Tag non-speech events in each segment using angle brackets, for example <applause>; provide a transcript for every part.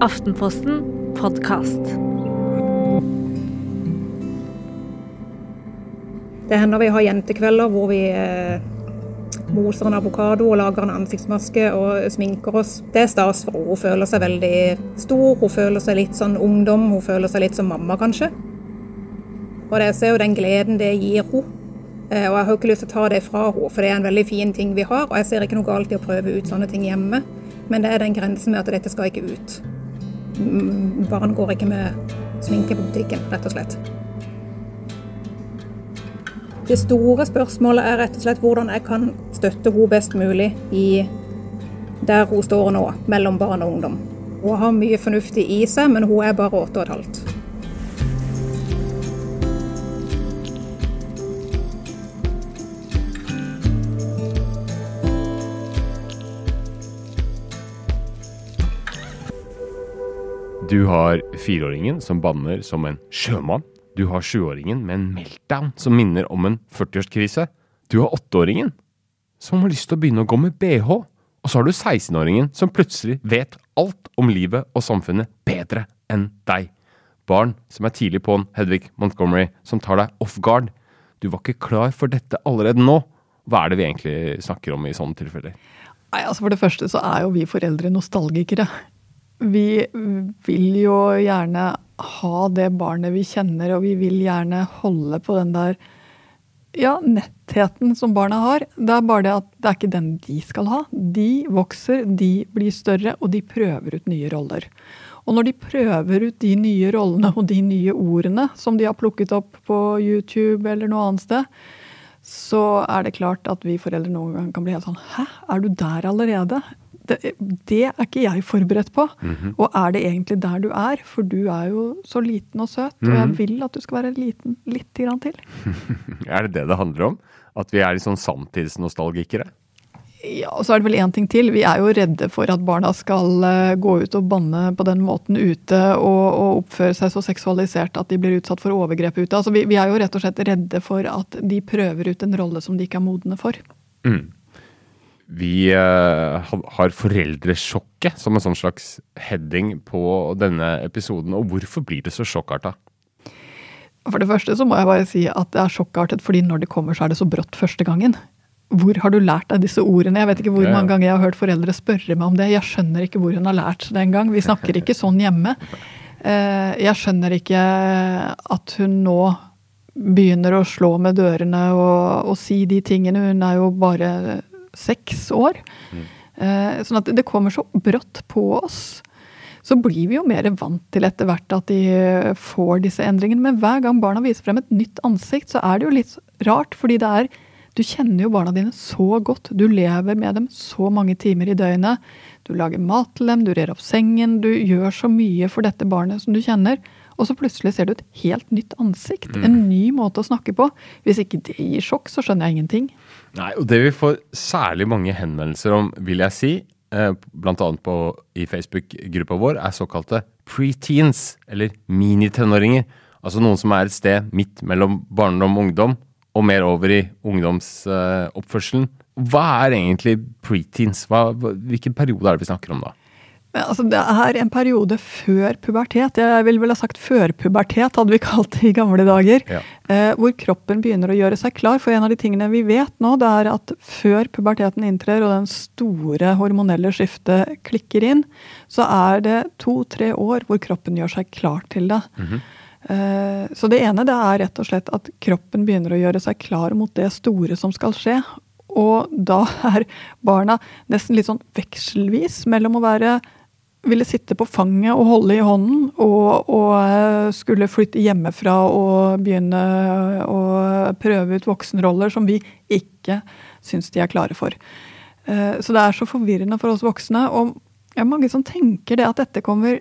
Aftenposten podkast. Det hender vi har jentekvelder hvor vi eh, moser en avokado og lager en ansiktsmaske og sminker oss. Det er stas for henne. Hun føler seg veldig stor, hun føler seg litt sånn ungdom, hun føler seg litt som mamma, kanskje. Og det ser jo den gleden det gir henne. Eh, og jeg har ikke lyst til å ta det fra henne, for det er en veldig fin ting vi har. Og jeg ser ikke noe galt i å prøve ut sånne ting hjemme, men det er den grensen med at dette skal ikke ut. Mm, Barn går ikke med sminke på butikken, rett og slett. Det store spørsmålet er rett og slett hvordan jeg kan støtte henne best mulig i der hun står nå, mellom barn og ungdom. Hun har mye fornuftig i seg, men hun er bare åtte og et halvt. Du har fireåringen som banner som en sjømann. Du har sjuåringen med en meltdown som minner om en 40-årskrise. Du har åtteåringen som har lyst til å begynne å gå med bh. Og så har du 16-åringen som plutselig vet alt om livet og samfunnet bedre enn deg. Barn som er tidlig på'n, Hedvig Montgomery, som tar deg off guard. Du var ikke klar for dette allerede nå. Hva er det vi egentlig snakker om i sånne tilfeller? Nei, altså For det første så er jo vi foreldre nostalgikere. Vi vil jo gjerne ha det barnet vi kjenner, og vi vil gjerne holde på den der ja, nettheten som barna har. Det er bare det at det er ikke den de skal ha. De vokser, de blir større, og de prøver ut nye roller. Og når de prøver ut de nye rollene og de nye ordene som de har plukket opp på YouTube eller noe annet sted, så er det klart at vi foreldre noen gang kan bli helt sånn Hæ, er du der allerede? Det, det er ikke jeg forberedt på. Mm -hmm. Og er det egentlig der du er? For du er jo så liten og søt, mm -hmm. og jeg mhm. vil at du skal være liten litt grann til. <laughs> er det det det handler om? At vi er litt sånn samtidsnostalgikere? Ja, og så er det vel én ting til. Vi er jo redde for at barna skal uh, gå ut og banne på den måten ute og, og, oppføre seg så seksualisert at de blir utsatt for overgrep ute. Altså, vi, vi, er jo rett og slett redde for at de prøver ut en rolle som de ikke er modne for. Mm. Vi uh, har foreldresjokket som en sånn slags heading på denne episoden. Og hvorfor blir det så sjokkarta? For det første så må jeg bare si at det er sjokkartet fordi når det kommer, så er det så brått første gangen. Hvor har du lært deg disse ordene? Jeg vet ikke hvor mange ganger jeg har hørt foreldre spørre meg om det. Jeg skjønner ikke hvor hun har lært det engang. Vi snakker ikke sånn hjemme. Uh, jeg skjønner ikke at hun nå begynner å slå med dørene og, og si de tingene. Hun er jo bare seks år. Mm. Eh, sånn at det kommer så brått på oss. Så blir vi jo mer vant til etter hvert at de får disse endringene. Men hver gang barna viser frem et nytt ansikt, så er det jo litt rart. Fordi det er Du kjenner jo barna dine så godt. Du lever med dem så mange timer i døgnet. Du lager mat til dem, du rer opp sengen. Du gjør så mye for dette barnet som du kjenner. Og så plutselig ser du et helt nytt ansikt. Mm. En ny måte å snakke på. Hvis ikke det gir sjokk, så skjønner jeg ingenting. Nei, og det vi får særlig mange henvendelser om, vil jeg si, eh, bl.a. i Facebook-gruppa vår, er såkalte preteens, eller minitenåringer. Altså noen som er et sted midt mellom barndom og ungdom, og mer over i ungdomsoppførselen. Hva er egentlig preteens? Hva, hvilken periode er det vi snakker om da? Altså, det er en periode før pubertet. Jeg vil vel ha sagt førpubertet, hadde vi kalt det i gamle dager. Ja. Eh, hvor kroppen begynner å gjøre seg klar. For en av de tingene vi vet nå, det er at før puberteten inntrer og den store hormonelle skiftet klikker inn, så er det to-tre år hvor kroppen gjør seg klar til det. Mm -hmm. eh, så det ene det er rett og slett at kroppen begynner å gjøre seg klar mot det store som skal skje. Og da er barna nesten litt sånn vekselvis mellom å være ville sitte på fanget og holde i hånden og, og, eh, skulle flytte hjemmefra og begynne å prøve ut voksenroller som vi ikke syns de er klare for. Eh, så det er så forvirrende for oss voksne. Og det er mange som tenker det at dette kommer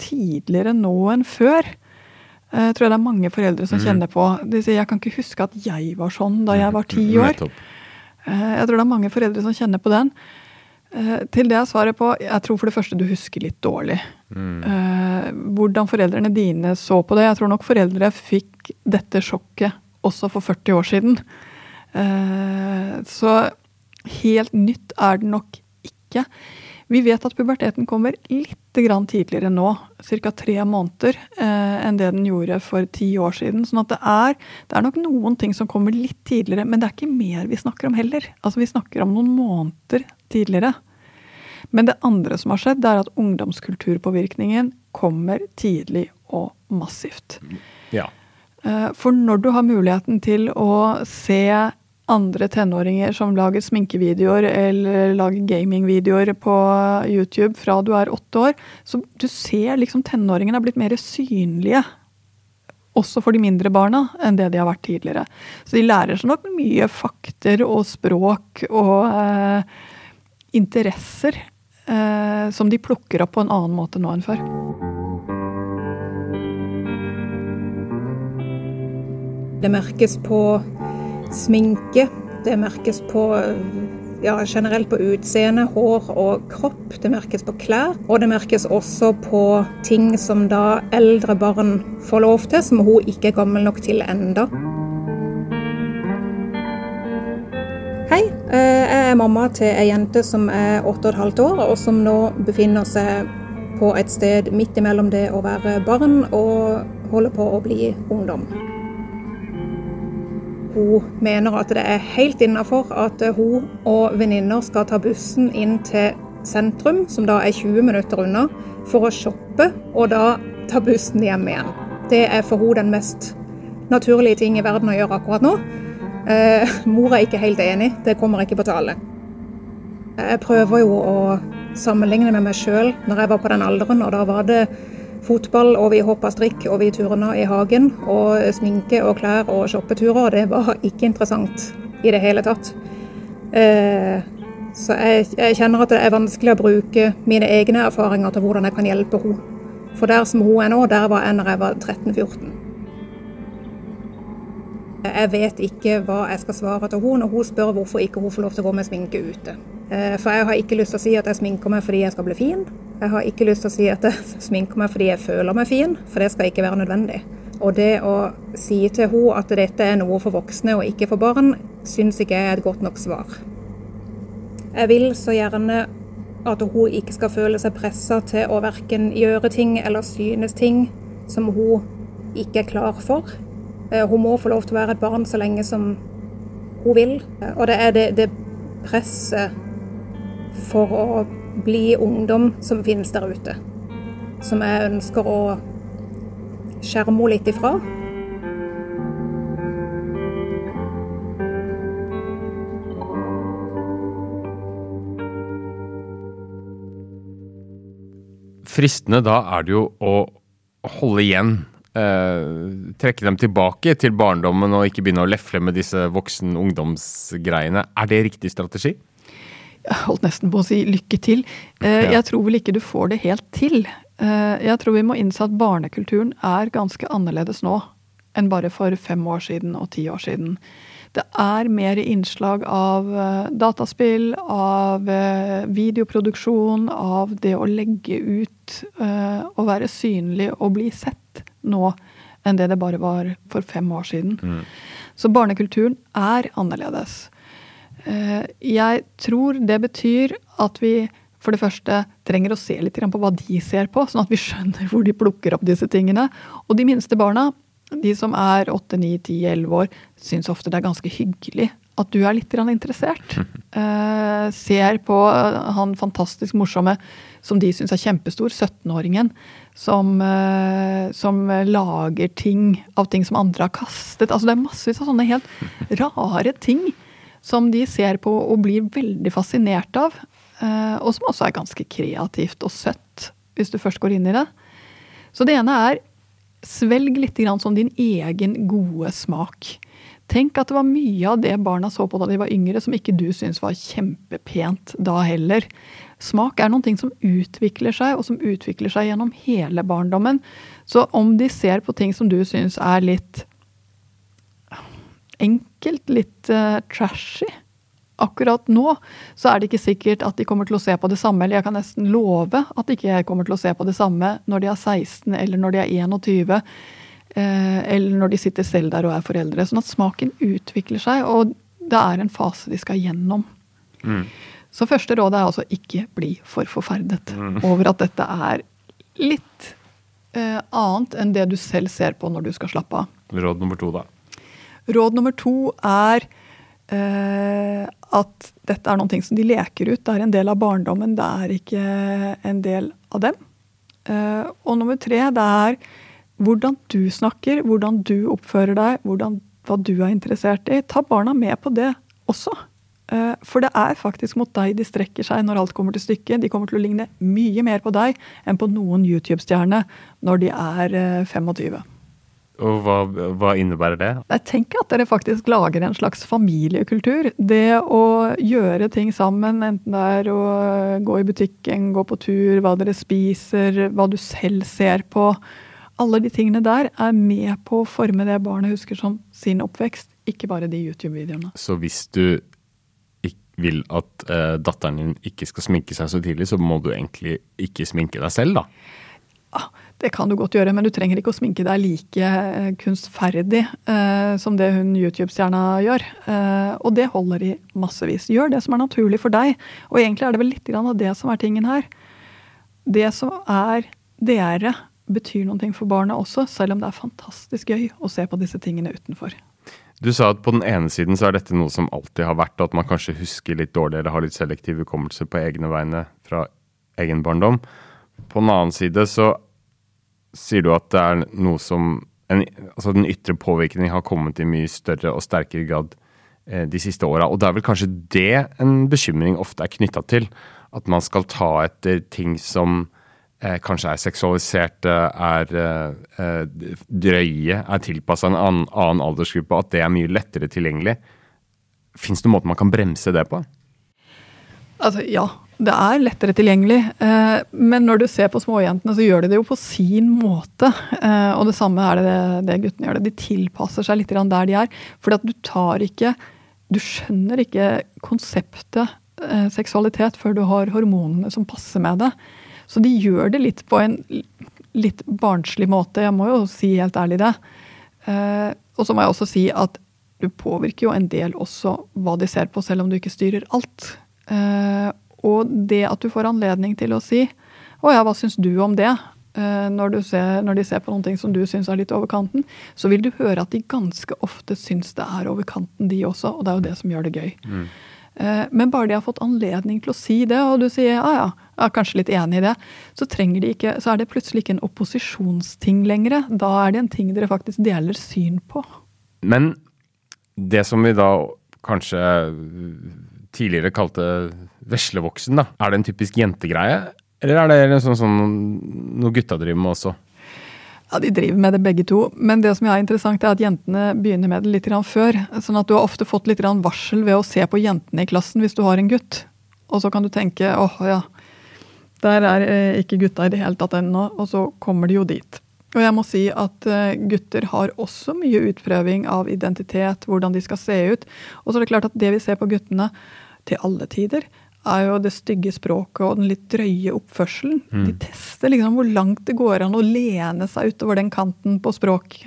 tidligere nå enn før. Jeg tror det er mange foreldre som mm. kjenner på De sier jeg kan ikke huske at jeg var sånn da jeg var ti mm, år. Eh, jeg tror det er mange foreldre som kjenner på den. Eh, til det er svaret på Jeg tror for det første du husker litt dårlig. Mm. Eh, hvordan foreldrene dine så på det. Jeg tror nok foreldre fikk dette sjokket også for 40 år siden. Eh, så helt nytt er det nok ikke. Vi vet at puberteten kommer litt grann tidligere nå, ca. tre måneder, enn det den gjorde for ti år siden. sånn at det er, det er, nok noen ting som kommer litt tidligere, men det er ikke mer vi snakker om heller. Altså Vi snakker om noen måneder tidligere. Men det andre som har skjedd, det er at ungdomskulturpåvirkningen kommer tidlig og massivt. Ja. Eh, for når du har muligheten til å se andre tenåringer som lager sminkevideoer eller lager gamingvideoer på YouTube fra du er åtte år. Så du ser liksom tenåringene er blitt mer synlige. Også for de mindre barna enn det de har vært tidligere. Så de lærer seg nok mye fakter og språk og eh, interesser eh, som de plukker opp på en annen måte nå enn før. Det merkes på sminke. Det merkes på ja, generelt på utseende, hår og kropp. Det merkes på klær. Og det merkes også på ting som da eldre barn får lov til, som hun ikke er gammel nok til enda. Hei, eh, jeg er mamma til ei jente som er åtte og et halvt år, og som nå befinner seg på et sted midt imellom det å være barn og holde på å bli ungdom. Hun mener at det er helt innafor at hun og venninner skal ta bussen inn til sentrum, som da er 20 minutter unna, for å shoppe, og da ta bussen hjem igjen. Det er for hun den mest naturlige ting i verden å gjøre akkurat nå. Eh, mor er ikke helt enig, det kommer ikke på tale. Jeg prøver jo å sammenligne med meg sjøl når jeg var på den alderen, og da var det fotball, og vi hoppa strikk, og vi turna i hagen. Og sminke og klær og shoppeturer. Det var ikke interessant i det hele tatt. Eh, så jeg, jeg, kjenner at det er vanskelig å bruke mine egne erfaringer til hvordan jeg kan hjelpe henne. For der som hun er nå, der var jeg når jeg var 13-14. Jeg vet ikke hva jeg skal svare til henne når hun spør hvorfor ikke hun får lov til å gå med sminke ute. Eh, for jeg har ikke lyst til å si at jeg sminker meg fordi jeg skal bli fin. Jeg har ikke lyst til å si at jeg <laughs> sminker meg fordi jeg føler meg fin, for det skal ikke være nødvendig. Og det å si til henne at dette er noe for voksne og ikke for barn, syns ikke jeg er et godt nok svar. Jeg vil så gjerne at hun ikke skal føle seg pressa til å verken gjøre ting eller synes ting som hun ikke er klar for. Eh, hun må få lov til å være et barn så lenge som hun vil. Og det er det, det presset for å bli ungdom som finnes der ute. Som jeg ønsker å skjerme henne litt ifra. Fristende da er det jo å holde igjen. Eh, trekke dem tilbake til barndommen og ikke begynne å lefle med disse voksen-ungdomsgreiene. Er det riktig strategi? Jeg holdt nesten på å si lykke til. Eh, jeg tror vel ikke du får det helt til. Eh, jeg tror vi må innse at barnekulturen er ganske annerledes nå enn bare for fem år siden og ti år siden. Det er mer innslag av dataspill, av videoproduksjon, av det å legge ut og være synlig og bli sett nå enn det det bare var for fem år siden. Mm. Så barnekulturen er annerledes. Eh, jeg tror det betyr at vi for det første trenger å se litt på hva de ser på, sånn at vi skjønner hvor de plukker opp disse tingene. Og de minste barna, de som er 8, 9, 10, 11 år, syns ofte det er ganske hyggelig at du er litt interessert. Uh, ser på han fantastisk morsomme som de syns er kjempestor, 17-åringen, som, uh, som, lager ting av ting som andre har kastet. Altså Det er massevis av sånne helt rare ting som de ser på og blir veldig fascinert av. Uh, og som også er ganske kreativt og søtt, hvis du først går inn i det. Så det ene er svelg litt som din egen gode smak. Tenk at det var mye av det barna så på da de var yngre, som ikke du syntes var kjempepent da heller. Smak er noen ting som utvikler seg, og som utvikler seg gjennom hele barndommen. Så om de ser på ting som du syns er litt enkelt, litt uh, trashy. Akkurat nå så er det ikke sikkert at de kommer til å se på det samme, eller jeg kan nesten love at ikke kommer til å se på det samme når de er 16 eller når de er 21, eh, eller når de sitter selv der og er foreldre. Sånn at smaken utvikler seg, og det er en fase de skal gjennom. Mm. Så første rådet er altså ikke bli for forferdet mm. <laughs> over at dette er litt eh, annet enn det du selv ser på når du skal slappe av. Råd nummer to, da? Råd nummer to er eh, at dette er noe som de leker ut. Det er en del av barndommen, det er ikke en del av dem. Eh, og nummer tre, det er hvordan du snakker, hvordan du oppfører deg, hvordan, hva du er interessert i. Ta barna med på det også. Eh, for det er faktisk mot deg de strekker seg når alt kommer til stykket. De kommer til å ligne mye mer på deg enn på noen YouTube-stjerne når de er 25. Eh, Og hva, hva, innebærer det? Jeg tenker at dere faktisk lager en slags familiekultur. Det å gjøre ting sammen, enten det er å gå i butikken, gå på tur, hva dere spiser, hva du selv ser på. Alle de tingene der er med på å forme det barnet husker som sin oppvekst, ikke bare de YouTube-videoene. Så hvis du vil at uh, datteren din ikke skal sminke seg så tidlig, så må du egentlig ikke sminke deg selv, da? Ja, det kan du godt gjøre, men du trenger ikke å sminke deg like uh, kunstferdig uh, som det hun YouTube-stjerna gjør. og det holder i massevis. Gjør det som er naturlig for deg. Og egentlig er det vel litt av det som er tingen her. Det som er dere, betyr noe for barnet også, selv om det er fantastisk gøy å se på disse tingene utenfor. Du sa at på den ene siden så er dette noe som alltid har vært, at man kanskje husker litt dårlig eller har litt selektiv hukommelse på egne vegne fra egen barndom. På den annen side så sier du at det er noe som en, Altså den ytre påvirkning har kommet i mye større og sterkere grad eh, de siste åra. Og det er vel kanskje det en bekymring ofte er knytta til. At man skal ta etter ting som kanskje er seksualiserte, er eh, eh drøye, er tilpassa en annen, annen, aldersgruppe, at det er mye lettere tilgjengelig. Fins det noen måte man kan bremse det på? Altså, ja. Det er lettere tilgjengelig. Eh, men når du ser på småjentene, så gjør de det jo på sin måte. Eh, og det samme er det, det guttene gjør. det. De tilpasser seg litt der de er. For du tar ikke Du skjønner ikke konseptet eh, seksualitet før du har hormonene som passer med det. Så de gjør det litt på en litt barnslig måte. Jeg må jo si helt ærlig det. Eh, og så må jeg også si at du påvirker jo en del også hva de ser på, selv om du ikke styrer alt. Eh, og det at du får anledning til å si 'Å ja, hva syns du om det?' Eh, når, ser, når, de ser på noe som du syns er litt over kanten, så vil du høre at de ganske ofte syns det er over kanten, de også. Og det er jo det som gjør det gøy. Mm. Eh, men bare de har fått anledning til å si det, og du sier ja, ja, jeg er kanskje litt enig i det, så, de ikke, så er det plutselig ikke en opposisjonsting lenger. Da er det en ting dere faktisk deler syn på. Men det som vi da kanskje tidligere kalte veslevoksen, da, er det en typisk jentegreie? Eller er det sånn, sånn noe gutta driver med også? Ja, De driver med det begge to. Men det som er interessant er at jentene begynner med det litt før. Sånn at du har ofte fått litt varsel ved å se på jentene i klassen hvis du har en gutt. Og så kan du tenke åh ja, der er eh, ikke gutta i det hele tatt ennå. Og så kommer de jo dit. Og jeg må si at eh, gutter har også mye utprøving av identitet, hvordan de skal se ut. Og så er det klart at det vi ser på guttene til alle tider, er jo det stygge språket og den litt drøye oppførselen. Mm. De tester liksom hvor langt det går an å lene seg utover den kanten på, språk,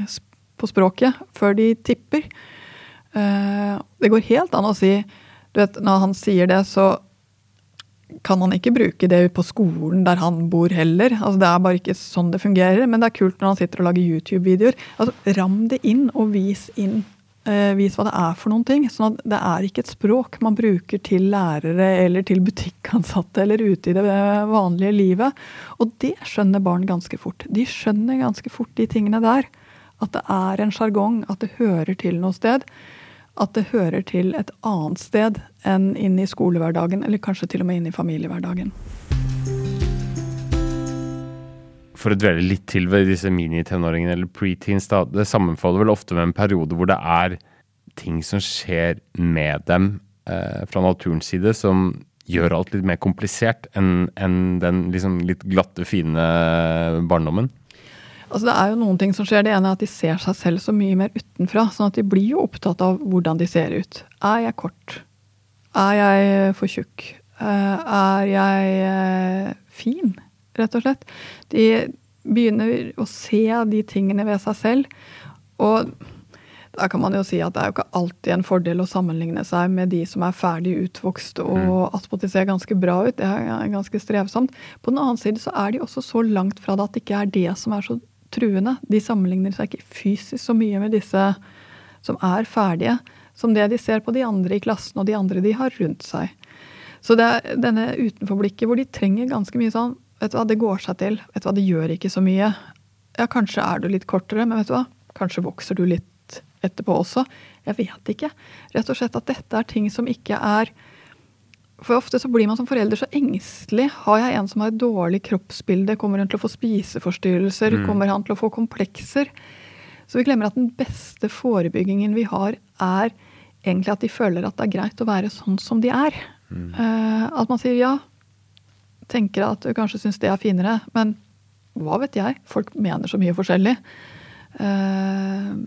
på språket før de tipper. Uh, det går helt an å si du vet, Når han sier det, så kan han ikke bruke det på skolen der han bor heller. Altså, det er bare ikke sånn det fungerer. Men det er kult når han sitter og lager YouTube-videoer. Altså, ram det inn og vis inn vis hva det er for noen ting. sånn at det er ikke et språk man bruker til lærere eller til butikkansatte eller ute i det vanlige livet. Og det skjønner barn ganske fort. De skjønner ganske fort de tingene der. At det er en sjargong, at det hører til noe sted. At det hører til et annet sted enn inn i skolehverdagen, eller kanskje til og med inn i familiehverdagen for å dvele litt til ved disse minitenåringene eller preteens, da, det sammenfaller vel ofte med en periode hvor det er ting som skjer med dem eh, fra naturens side, som gjør alt litt mer komplisert enn en den liksom litt glatte, fine barndommen? Altså Det er jo noen ting som skjer. Det ene er at de ser seg selv så mye mer utenfra. sånn at de blir jo opptatt av hvordan de ser ut. Er jeg kort? Er jeg for tjukk? Eh, er jeg eh, fin? Rett og slett. De begynner å se de tingene ved seg selv. Og Da kan man jo si at det er jo ikke alltid en fordel å sammenligne seg med de som er ferdig utvokst og mm. attpåtil ser ganske bra ut. Det er ganske strevsomt. På den annen side så er de også så langt fra det at det ikke er det som er så truende. De sammenligner seg ikke fysisk så mye med disse som er ferdige, som det de ser på de andre i klassen og de andre de har rundt seg. Så det er denne utenforblikket hvor de trenger ganske mye sånn Vet du hva, det går seg til. Vet du hva, det gjør ikke så mye. Ja, kanskje er du litt kortere, men vet du hva, kanskje vokser du litt etterpå også. Jeg vet ikke. Rett og slett at dette er ting som ikke er For ofte så blir man som forelder så engstelig. Har jeg en som har et dårlig kroppsbilde, kommer han til å få spiseforstyrrelser? Mm. Kommer han til å få komplekser? Så vi glemmer at den beste forebyggingen vi har, er egentlig at de føler at det er greit å være sånn som de er. Mm. Uh, at man sier ja, tenker at du kanskje syns det er finere, men hva vet jeg? Folk mener så mye forskjellig. Uh,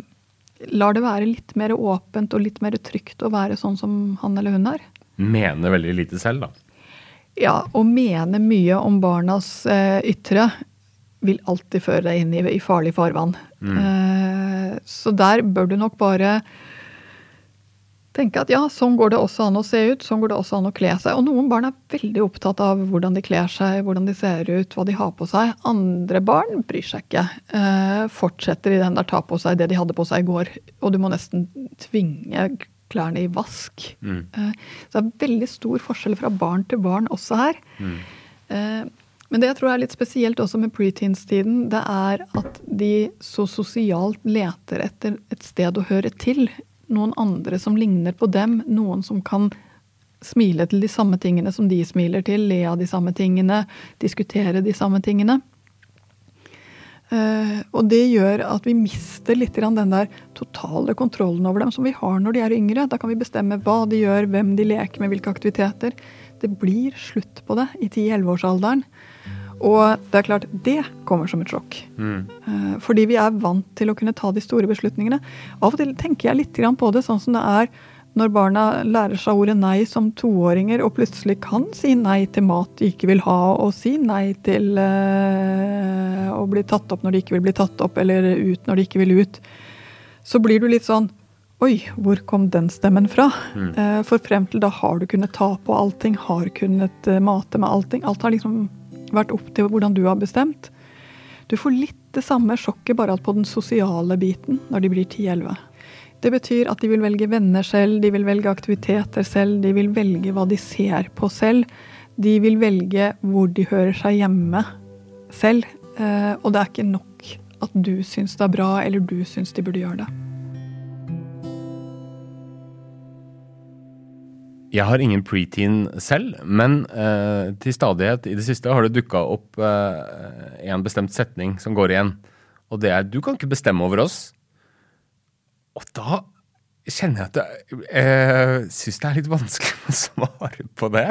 lar det være litt mer åpent og litt mer trygt å være sånn som han eller hun er. Mener veldig lite selv, da. Ja, å mene mye om barnas eh, ytre vil alltid føre deg inn i, i farlig farvann. Mm. Eh, så der bør du nok bare tenke at ja, sånn går det også an å se ut, sånn går det også an å kle seg. Og noen barn er veldig opptatt av hvordan de kler seg, hvordan de ser ut, hva de har på seg. Andre barn bryr seg ikke. Eh, fortsetter i den der ta på seg det de hadde på seg i går. Og du må nesten tvinge klærne i vask. Mm. Eh, så det er veldig stor forskjell fra barn til barn også her. Mm. Eh, men det jeg tror er litt spesielt også med preteens-tiden, det er at de så sosialt leter etter et sted å høre til noen andre som ligner på dem, noen som kan smile til de samme tingene som de smiler til, le av de samme tingene, diskutere de samme tingene. Uh, og det gjør at vi mister litt den der totale kontrollen over dem som vi har når de er yngre. Da kan vi bestemme hva de gjør, hvem de leker med, hvilke aktiviteter. Det blir slutt på det i 10-11-årsalderen. Og det er klart, det kommer som et sjokk. Mm. Eh, fordi vi er vant til å kunne ta de store beslutningene. Av og til tenker jeg litt på det sånn som det er når barna lærer seg ordet nei som toåringer, og plutselig kan si nei til mat de ikke vil ha, og si nei til øh, å bli tatt opp når de ikke vil bli tatt opp, eller ut når de ikke vil ut. Så blir du litt sånn Oi, hvor kom den stemmen fra? Mm. Uh, for frem til da har du kunnet ta på allting, har kunnet mate med allting. Alt har liksom vært opp til hvordan du har bestemt. Du får litt det samme sjokket, bare på den sosiale biten når de blir 10-11. Det betyr at de vil velge venner selv, de vil velge aktiviteter selv, de vil velge hva de ser på selv. De vil velge hvor de hører seg hjemme selv. Eh, og det er ikke nok at du syns det er bra, eller du syns de burde gjøre det. Jeg har ingen preteen selv, men eh, til stadighet i det siste har det dukka opp eh, en bestemt setning som går igjen. Og det er 'du kan ikke bestemme over oss'. Og da kjenner jeg at jeg eh, syns det er litt vanskelig å svare på det.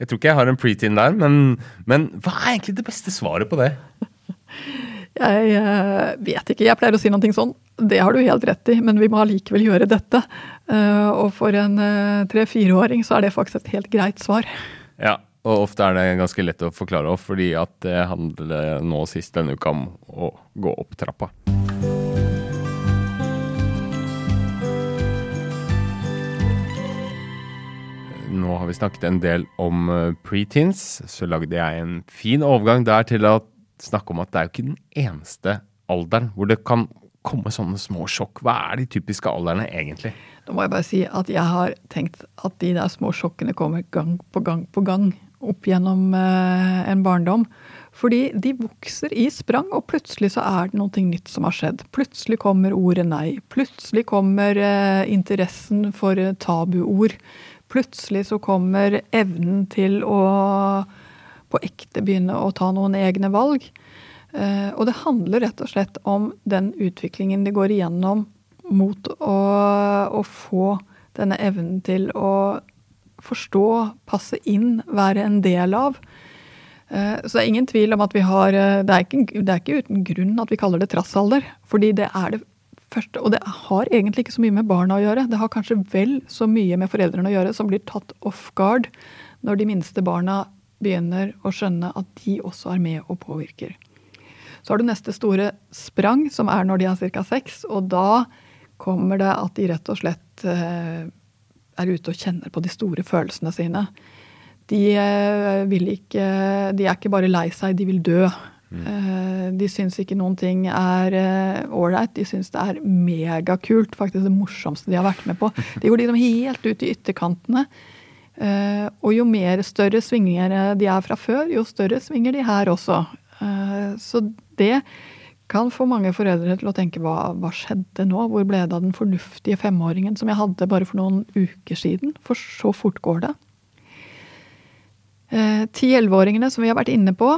Jeg tror ikke jeg har en preteen der, men, men hva er egentlig det beste svaret på det? <laughs> Jeg uh, vet ikke. Jeg pleier å si noe sånn det har du helt rett i, men vi må allikevel gjøre dette. Uh, og for en uh, tre-fireåring så er det faktisk et helt greit svar. Ja, og ofte er det ganske lett å forklare òg, fordi at det handler nå sist denne uka om å gå opp trappa. Nå har vi snakket en del om preteens, så lagde jeg en fin overgang der til å snakke om at det er jo ikke den eneste alderen hvor det kan komme sånne små sjokk? Hva er de typiske aldrene egentlig? Da må jeg bare si at jeg har tenkt at de der små sjokkene kommer gang på gang på gang opp gjennom eh, en barndom. Fordi de vokser i sprang, og plutselig så er det noe nytt som har skjedd. Plutselig kommer ordet nei. Plutselig kommer eh, interessen for eh, tabuord. Plutselig så kommer evnen til å på ekte begynne å ta noen egne valg. Eh, og det handler rett og slett om den utviklingen de går igjennom mot å, å få denne evnen til å forstå, passe inn, være en del av. Eh, så det er ingen tvil om at vi har eh, Det er ikke, det er ikke uten grunn at vi kaller det trassalder. Fordi det er det første. Og det har egentlig ikke så mye med barna å gjøre. Det har kanskje vel så mye med foreldrene å gjøre, som blir tatt off guard når de minste barna begynner å skjønne at de også er med og påvirker. Så har du neste store sprang, som er når de har ca. seks. Og da kommer det at de rett og slett eh, er ute og kjenner på de store følelsene sine. De eh, vil ikke De er ikke bare lei seg, de vil dø. Mm. De syns ikke noen ting er ålreit. De syns det er megakult. Faktisk det morsomste de har vært med på. De går liksom helt ut i ytterkantene. Og jo mer større svingninger de er fra før, jo større svinger de her også. Så det kan få mange foreldre til å tenke hva, hva skjedde nå? Hvor ble det av den fornuftige femåringen som jeg hadde bare for noen uker siden? For så fort går det. Ti-elleveåringene eh, som vi har vært inne på,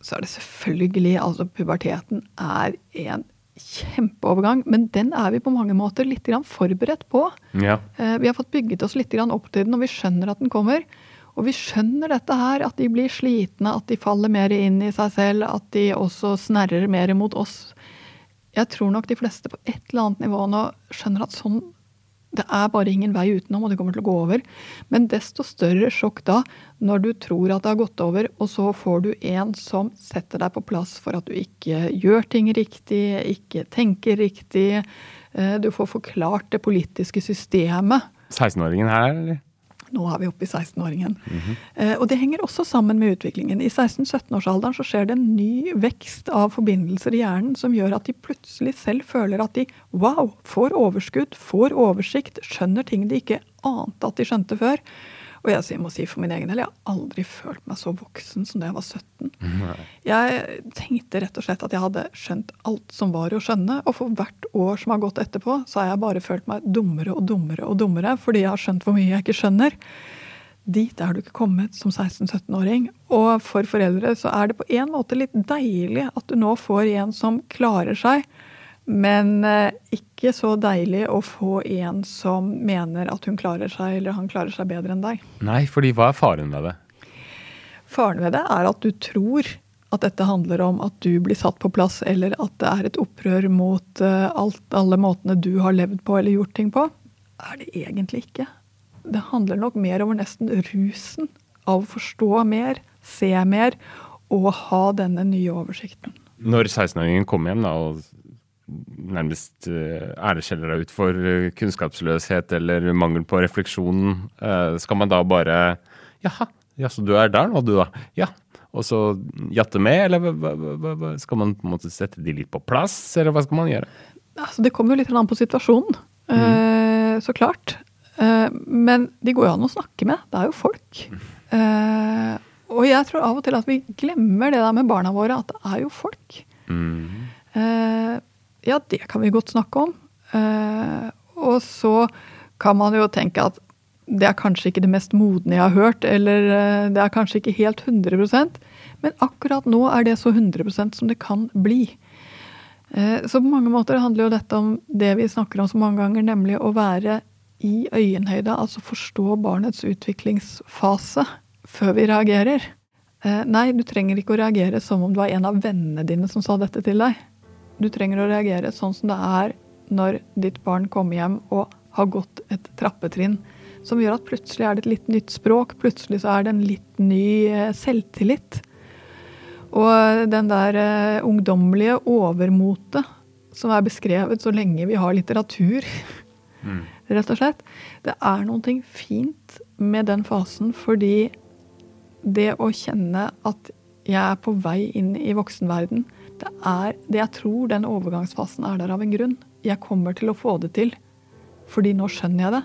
så er det selvfølgelig altså Puberteten er en kjempeovergang, men den er vi på mange måter litt forberedt på. Ja. Eh, vi har fått bygget oss litt opp til den, og vi skjønner at den kommer. Og vi skjønner dette her, at de blir slitne, at de faller mer inn i seg selv, at de også snerrer mer mot oss. Jeg tror nok de fleste på et eller annet nivå nå skjønner at sånn Det er bare ingen vei utenom, og det kommer til å gå over. Men desto større sjokk da, når du tror at det har gått over, og så får du en som setter deg på plass for at du ikke gjør ting riktig, ikke tenker riktig. Eh, du får forklart det politiske systemet. 16-åringen her, eller? Nå er vi oppe i 16-åringen. Mm -hmm. eh, og det henger også sammen med utviklingen. I 16-17-årsalderen så skjer det en ny vekst av forbindelser i hjernen som gjør at de plutselig selv føler at de wow, får overskudd, får oversikt, skjønner ting de ikke ante at de skjønte før. Og jeg må si for min egen del, jeg har aldri følt meg så voksen som da jeg var 17. Nei. Jeg tenkte rett og slett at jeg hadde skjønt alt som var å skjønne. Og for hvert år som har gått etterpå, så har jeg bare følt meg dummere og dummere og dummere fordi jeg har skjønt hvor mye jeg ikke skjønner. Dit er du ikke kommet som 16-17-åring. Og for foreldre så er det på en måte litt deilig at du nå får en som klarer seg men eh, ikke så deilig å få en som mener at hun klarer seg, eller han klarer seg bedre enn deg. Nei, fordi hva er faren ved det? Faren ved det er at du tror at dette handler om at du blir satt på plass, eller at det er et opprør mot eh, alt, alle måtene du har levd på eller gjort ting på. Er det egentlig ikke. Det handler nok mer over nesten rusen av å forstå mer, se mer og ha denne nye oversikten. Når 16-åringen kommer hjem da, og nærmest æreskjeller deg ut for uh, kunnskapsløshet eller mangel på refleksjon, uh, skal man da bare Jaha, ja, så du er der nå, du da? Ja. Og så jatte med, eller hva, hva, hva, skal man på en måte sette de litt på plass, eller hva skal man gjøre? Altså, det kommer jo litt an på situasjonen, mm. så klart. men de går jo an å snakke med. Det er jo folk. Mm. og jeg tror av og til at vi glemmer det der med barna våre, at det er jo folk. Mm. Ja, det kan vi godt snakke om. Eh, og så kan man jo tenke at det er kanskje ikke det mest modne jeg har hørt, eller eh, det er kanskje ikke helt 100% men akkurat nå er det så 100% som det kan bli. Eh, så på mange måter handler jo dette om det vi snakker om så mange ganger, nemlig å være i øyenhøyde, altså forstå barnets utviklingsfase før vi reagerer. Nei, du trenger ikke å reagere som om det var en av vennene dine som sa dette til deg. Du trenger å reagere sånn som det er når ditt barn kommer hjem og har gått et trappetrinn som gjør at plutselig er det et litt nytt språk, plutselig så er det en litt ny eh, selvtillit. Og den der uh, ungdommelige overmotet som er beskrevet så lenge vi har litteratur, <laughs> mm. rett og slett. Det er noe fint med den fasen fordi det å kjenne at jeg er på vei inn i voksenverden, det er det jeg tror den overgangsfasen er der av en grunn. Jeg kommer til å få det til. Fordi nå skjønner jeg det.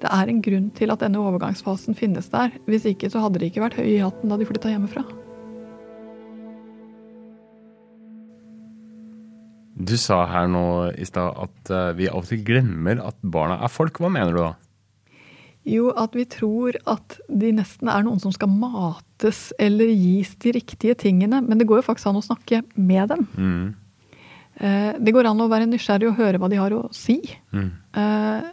Det er en grunn til at denne overgangsfasen finnes der. Hvis ikke så hadde de ikke vært høye i hatten da de flytta hjemmefra. Du sa her nå i stad at eh, vi av og til glemmer at barna er folk. Hva mener du da? Jo, at vi tror at de nesten er noen som skal mates eller gis de riktige tingene. Men det går jo faktisk an å snakke med dem. Mm. Eh, det går an å være nysgjerrig og høre hva de har å si. Mm. Eh,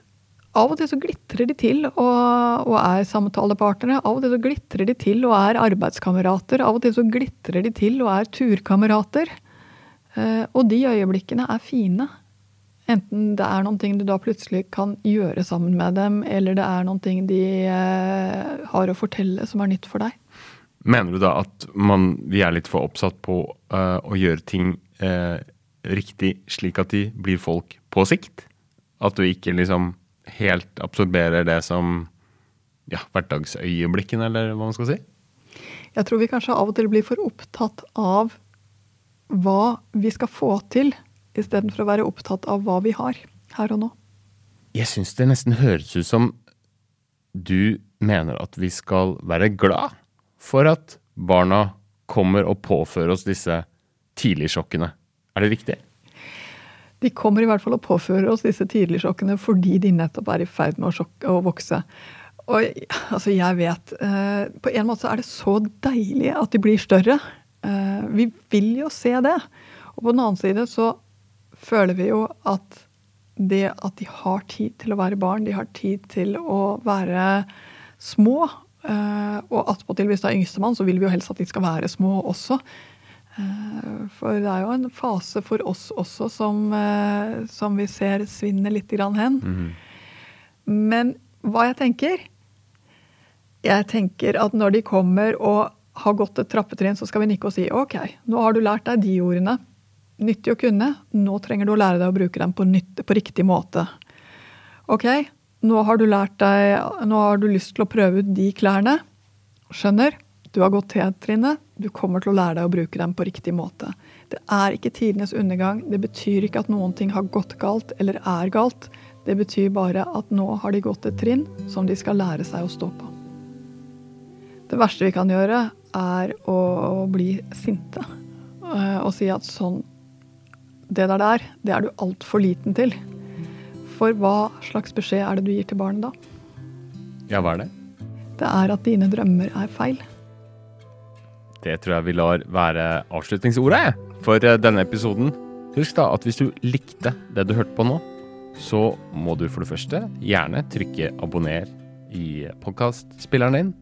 av og til så glitrer de til og, og, er samtalepartnere. Av og til så glitrer de til og er arbeidskamerater. Av og til så glitrer de til og er turkamerater. Eh, og de øyeblikkene er fine. Enten det er noen ting du da plutselig kan gjøre sammen med dem, eller det er noen ting de eh, har å fortelle som er nytt for deg. Mener du da at man, vi er litt for oppsatt på uh, å gjøre ting uh, riktig slik at de blir folk på sikt? At du ikke liksom helt absorberer det som ja, hverdagsøyeblikkene, eller hva man skal si? Jeg tror vi kanskje av og til blir for opptatt av hva vi skal få til, istedenfor å være opptatt av hva vi har her og nå. Jeg syns det nesten høres ut som du mener at vi skal være glad for at barna kommer og påfører oss disse tidligsjokkene. Er det riktig? De kommer i hvert fall og påfører oss disse tidligsjokkene fordi de nettopp er i ferd med å, sjokke, å vokse. Og altså, jeg vet eh, På en måte er det så deilig at de blir større. Eh, vi vil jo se det. Og på den annen side så føler vi jo at det at de har tid til å være barn, de har tid til å være små eh, Og attpåtil, hvis det er yngstemann, så vil vi jo helst at de skal være små også. Eh, for det er jo en fase for oss også som, eh, som vi ser svinner litt hen. Mm. Men hva jeg tenker Jeg tenker at når de kommer og har gått et trappetrinn, så skal vi nikke og si OK, nå har du lært deg de ordene. Nyttig å kunne. Nå trenger du å lære deg å bruke dem på, nytt, på riktig måte. OK, nå har deg Nå har du lyst til å prøve ut de klærne. Skjønner? Du har gått T-trinnet. Du kommer til å lære deg å bruke dem på riktig måte. Det er ikke tidenes undergang. Det betyr ikke at noen ting har gått galt eller er galt. Det betyr bare at nå har de gått et trinn som de skal lære seg å stå på. Det verste vi kan gjøre, er å bli sinte eh, og si at sånn Det der der, det er du altfor liten til. For hva slags beskjed er det du gir til barnet da? Ja, hva er det? Det er at dine drømmer er feil. Det tror jeg vi lar være avslutningsordet for eh, denne episoden. Husk da at hvis du likte det du hørte på nå, så må du for det første gjerne trykke abonner i podkastspilleren din.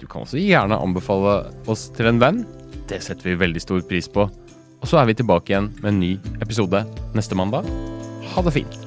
Du kan også gjerne anbefale oss til en venn. Det setter vi veldig stor pris på. Og så er vi tilbake igjen med en ny episode neste mandag. Ha det fint.